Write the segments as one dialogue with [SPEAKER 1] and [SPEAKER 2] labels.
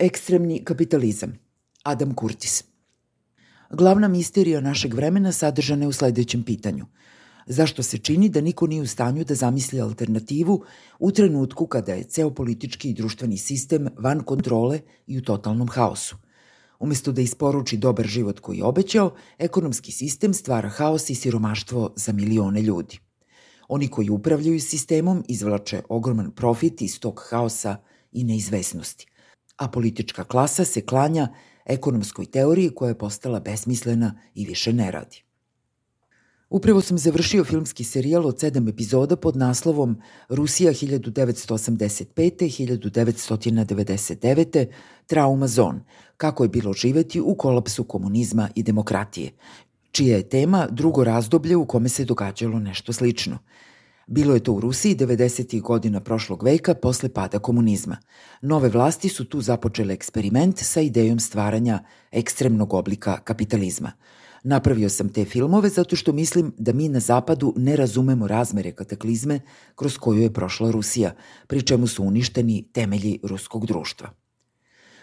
[SPEAKER 1] Ekstremni kapitalizam. Adam Curtis. Glavna misterija našeg vremena sadržana je u sledećem pitanju. Zašto se čini da niko nije u stanju da zamisli alternativu u trenutku kada je ceo politički i društveni sistem van kontrole i u totalnom haosu? Umesto da isporuči dobar život koji je obećao, ekonomski sistem stvara haos i siromaštvo za milione ljudi. Oni koji upravljaju sistemom izvlače ogroman profit iz tog haosa i neizvesnosti a politička klasa se klanja ekonomskoj teoriji koja je postala besmislena i više ne radi. Upravo sam završio filmski serijal od sedam epizoda pod naslovom Rusija 1985-1999. Trauma Zone, kako je bilo živeti u kolapsu komunizma i demokratije, čija je tema drugo razdoblje u kome se događalo nešto slično – Bilo je to u Rusiji 90. godina prošlog veka posle pada komunizma. Nove vlasti su tu započele eksperiment sa idejom stvaranja ekstremnog oblika kapitalizma. Napravio sam te filmove zato što mislim da mi na zapadu ne razumemo razmere kataklizme kroz koju je prošla Rusija, pri čemu su uništeni temelji ruskog društva.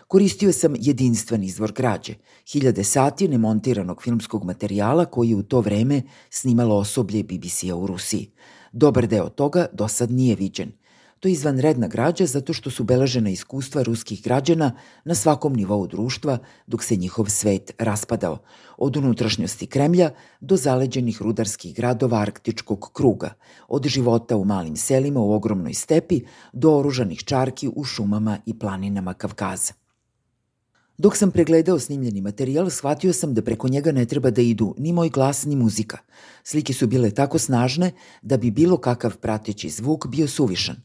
[SPEAKER 1] Koristio sam jedinstven izvor građe, hiljade sati nemontiranog filmskog materijala koji je u to vreme snimalo osoblje BBC-a u Rusiji – Dobar deo toga do sad nije viđen. To je izvanredna građa zato što su beležena iskustva ruskih građana na svakom nivou društva dok se njihov svet raspadao, od unutrašnjosti Kremlja do zaleđenih rudarskih gradova Arktičkog kruga, od života u malim selima u ogromnoj stepi do oružanih čarki u šumama i planinama Kavkaza. Dok sam pregledao snimljeni materijal, shvatio sam da preko njega ne treba da idu ni moj glas, ni muzika. Slike su bile tako snažne da bi bilo kakav prateći zvuk bio suvišan.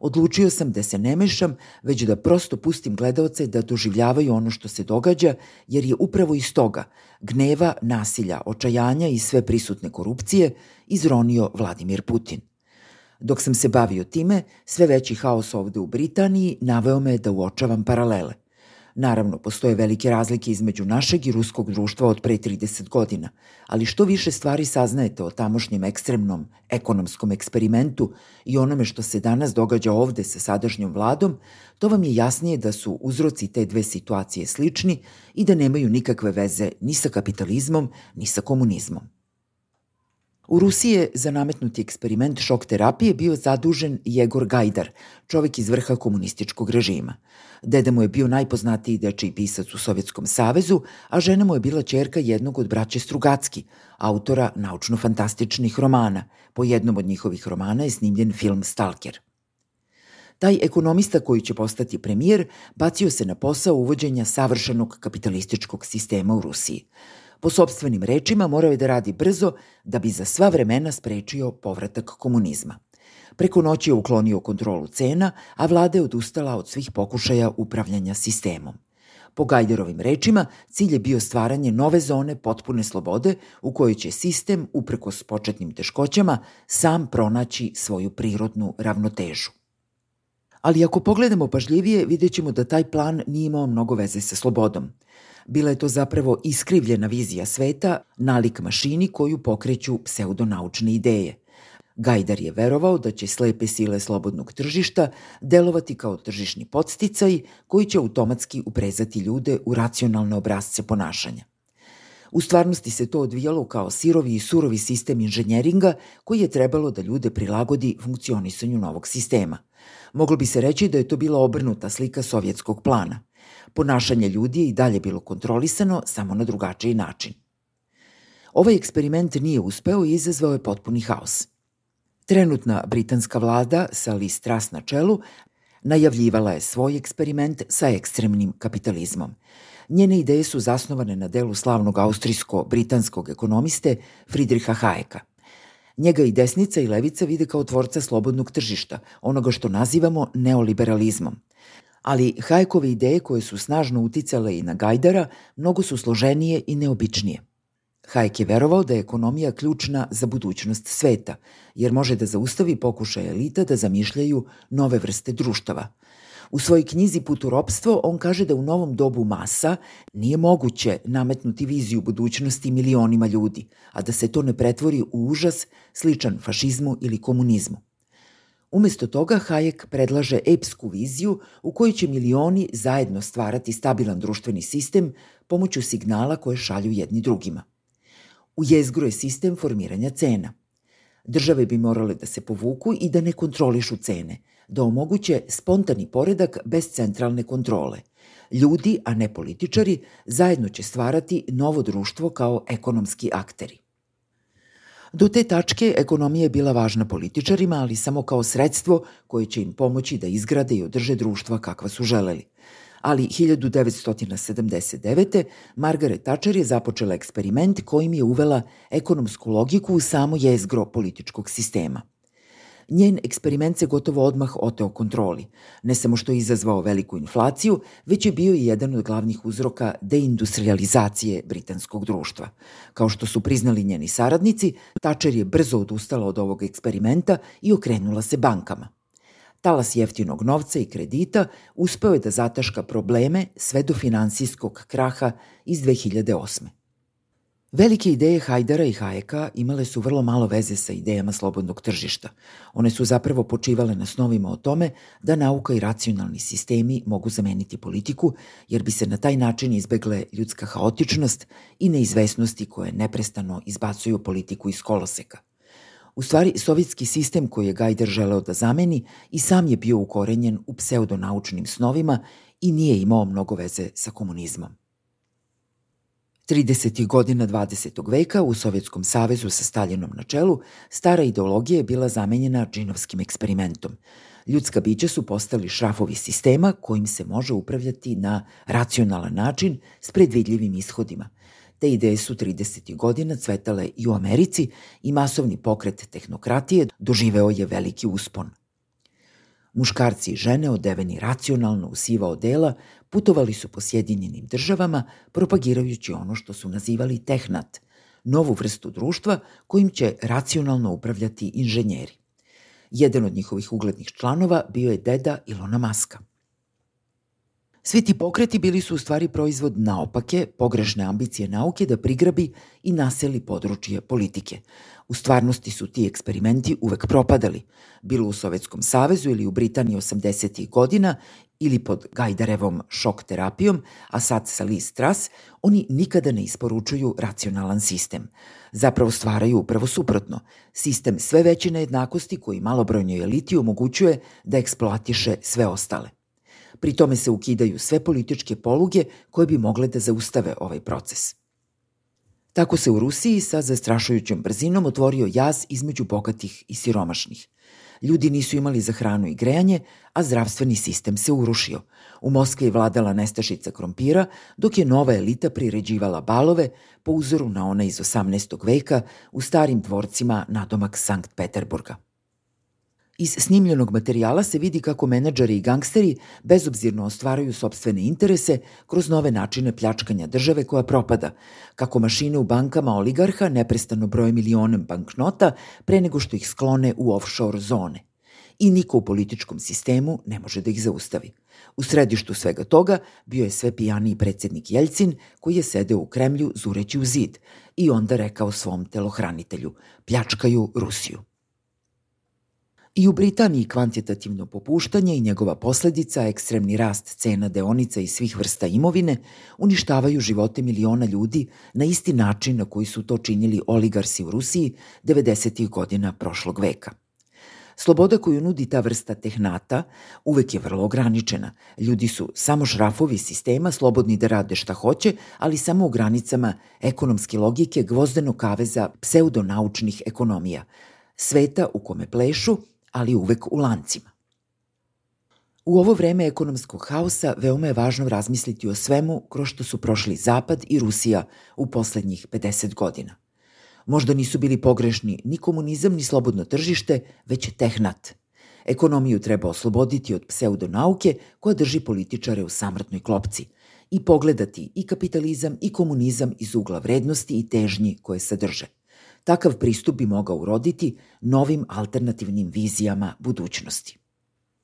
[SPEAKER 1] Odlučio sam da se ne mešam, već da prosto pustim gledaoce da doživljavaju ono što se događa, jer je upravo iz toga, gneva, nasilja, očajanja i sve prisutne korupcije, izronio Vladimir Putin. Dok sam se bavio time, sve veći haos ovde u Britaniji naveo me da uočavam paralele. Naravno, postoje velike razlike između našeg i ruskog društva od pre 30 godina, ali što više stvari saznajete o tamošnjem ekstremnom ekonomskom eksperimentu i onome što se danas događa ovde sa sadašnjom vladom, to vam je jasnije da su uzroci te dve situacije slični i da nemaju nikakve veze ni sa kapitalizmom, ni sa komunizmom. U Rusiji je za nametnuti eksperiment šok terapije bio zadužen Jegor Gajdar, čovek iz vrha komunističkog režima. Deda mu je bio najpoznatiji dečiji pisac u Sovjetskom savezu, a žena mu je bila čerka jednog od braće Strugacki, autora naučno-fantastičnih romana. Po jednom od njihovih romana je snimljen film Stalker. Taj ekonomista koji će postati premijer bacio se na posao uvođenja savršenog kapitalističkog sistema u Rusiji. Po sobstvenim rečima morao je da radi brzo da bi za sva vremena sprečio povratak komunizma. Preko noći je uklonio kontrolu cena, a vlada je odustala od svih pokušaja upravljanja sistemom. Po Gajderovim rečima, cilj je bio stvaranje nove zone potpune slobode u kojoj će sistem, uprkos početnim teškoćama, sam pronaći svoju prirodnu ravnotežu. Ali ako pogledamo pažljivije, vidjet ćemo da taj plan nije imao mnogo veze sa slobodom. Bila je to zapravo iskrivljena vizija sveta, nalik mašini koju pokreću pseudonaučne ideje. Gajdar je verovao da će slepe sile slobodnog tržišta delovati kao tržišni podsticaj koji će automatski uprezati ljude u racionalne obrazce ponašanja. U stvarnosti se to odvijalo kao sirovi i surovi sistem inženjeringa koji je trebalo da ljude prilagodi funkcionisanju novog sistema. Moglo bi se reći da je to bila obrnuta slika sovjetskog plana – Ponašanje ljudi je i dalje bilo kontrolisano, samo na drugačiji način. Ovaj eksperiment nije uspeo i izazvao je potpuni haos. Trenutna britanska vlada sa Liz Truss na čelu najavljivala je svoj eksperiment sa ekstremnim kapitalizmom. Njene ideje su zasnovane na delu slavnog austrijsko-britanskog ekonomiste Friedricha Hayeka. Njega i desnica i levica vide kao tvorca slobodnog tržišta, onoga što nazivamo neoliberalizmom – ali Hajkove ideje koje su snažno uticale i na Gajdara mnogo su složenije i neobičnije. Hajek je verovao da je ekonomija ključna za budućnost sveta, jer može da zaustavi pokušaj elita da zamišljaju nove vrste društava. U svojoj knjizi Put u ropstvo on kaže da u novom dobu masa nije moguće nametnuti viziju budućnosti milionima ljudi, a da se to ne pretvori u užas sličan fašizmu ili komunizmu. Umesto toga Hayek predlaže epsku viziju u kojoj će milioni zajedno stvarati stabilan društveni sistem pomoću signala koje šalju jedni drugima. U jezgru je sistem formiranja cena. Države bi morale da se povuku i da ne kontrolišu cene, da omoguće spontani poredak bez centralne kontrole. Ljudi, a ne političari, zajedno će stvarati novo društvo kao ekonomski akteri. Do te tačke ekonomija je bila važna političarima, ali samo kao sredstvo koje će im pomoći da izgrade i održe društva kakva su želeli. Ali 1979. Margaret Thatcher je započela eksperiment kojim je uvela ekonomsku logiku u samo jezgro političkog sistema. Njen eksperiment se gotovo odmah oteo kontroli. Ne samo što je izazvao veliku inflaciju, već je bio i jedan od glavnih uzroka deindustrializacije britanskog društva. Kao što su priznali njeni saradnici, Thatcher je brzo odustala od ovog eksperimenta i okrenula se bankama. Talas jeftinog novca i kredita uspeo je da zataška probleme sve do finansijskog kraha iz 2008. Velike ideje Hajdara i Hajeka imale su vrlo malo veze sa idejama slobodnog tržišta. One su zapravo počivale na snovima o tome da nauka i racionalni sistemi mogu zameniti politiku, jer bi se na taj način izbegle ljudska haotičnost i neizvesnosti koje neprestano izbacuju politiku iz koloseka. U stvari, sovjetski sistem koji je Gajder želeo da zameni i sam je bio ukorenjen u pseudonaučnim snovima i nije imao mnogo veze sa komunizmom. 30. godina 20. veka u Sovjetskom savezu sa Staljinom na čelu, stara ideologija je bila zamenjena džinovskim eksperimentom. Ljudska bića su postali šrafovi sistema kojim se može upravljati na racionalan način s predvidljivim ishodima. Te ideje su 30. godina cvetale i u Americi i masovni pokret tehnokratije doživeo je veliki uspon – Muškarci i žene, odeveni racionalno u siva odela, putovali su po Sjedinjenim državama, propagirajući ono što su nazivali tehnat, novu vrstu društva kojim će racionalno upravljati inženjeri. Jedan od njihovih uglednih članova bio je deda Ilona Maska – Svi ti pokreti bili su u stvari proizvod naopake, pogrešne ambicije nauke da prigrabi i naseli područje politike. U stvarnosti su ti eksperimenti uvek propadali, bilo u Sovjetskom savezu ili u Britaniji 80. godina ili pod Gajdarevom šok terapijom, a sad sa Lee Strass, oni nikada ne isporučuju racionalan sistem. Zapravo stvaraju upravo suprotno, sistem sve veće nejednakosti koji malobrojnjoj eliti omogućuje da eksploatiše sve ostale. Pri tome se ukidaju sve političke poluge koje bi mogle da zaustave ovaj proces. Tako se u Rusiji sa zastrašujućom brzinom otvorio jaz između bogatih i siromašnih. Ljudi nisu imali za hranu i grejanje, a zdravstveni sistem se urušio. U Moskvi je vladala nestašica krompira, dok je nova elita priređivala balove po uzoru na one iz 18. veka u starim dvorcima nadomak Sankt Peterburga. Iz snimljenog materijala se vidi kako menadžeri i gangsteri bezobzirno ostvaraju sobstvene interese kroz nove načine pljačkanja države koja propada, kako mašine u bankama oligarha neprestano broje milionem banknota pre nego što ih sklone u offshore zone. I niko u političkom sistemu ne može da ih zaustavi. U središtu svega toga bio je sve pijaniji predsednik Jeljcin koji je sedeo u Kremlju zureći u zid i onda rekao svom telohranitelju – pljačkaju Rusiju. I u Britaniji kvantitativno popuštanje i njegova posledica, ekstremni rast cena deonica i svih vrsta imovine, uništavaju živote miliona ljudi na isti način na koji su to činili oligarsi u Rusiji 90. godina prošlog veka. Sloboda koju nudi ta vrsta tehnata uvek je vrlo ograničena. Ljudi su samo šrafovi sistema, slobodni da rade šta hoće, ali samo u granicama ekonomske logike gvozdenog kaveza pseudonaučnih ekonomija, sveta u kome plešu ali uvek u lancima. U ovo vreme ekonomskog haosa veoma je važno razmisliti o svemu kroz što su prošli Zapad i Rusija u poslednjih 50 godina. Možda nisu bili pogrešni ni komunizam ni slobodno tržište, već tehnat. Ekonomiju treba osloboditi od pseudonauke koja drži političare u samrtnoj klopci i pogledati i kapitalizam i komunizam iz ugla vrednosti i težnji koje sadrže – Takav pristup bi mogao uroditi novim alternativnim vizijama budućnosti.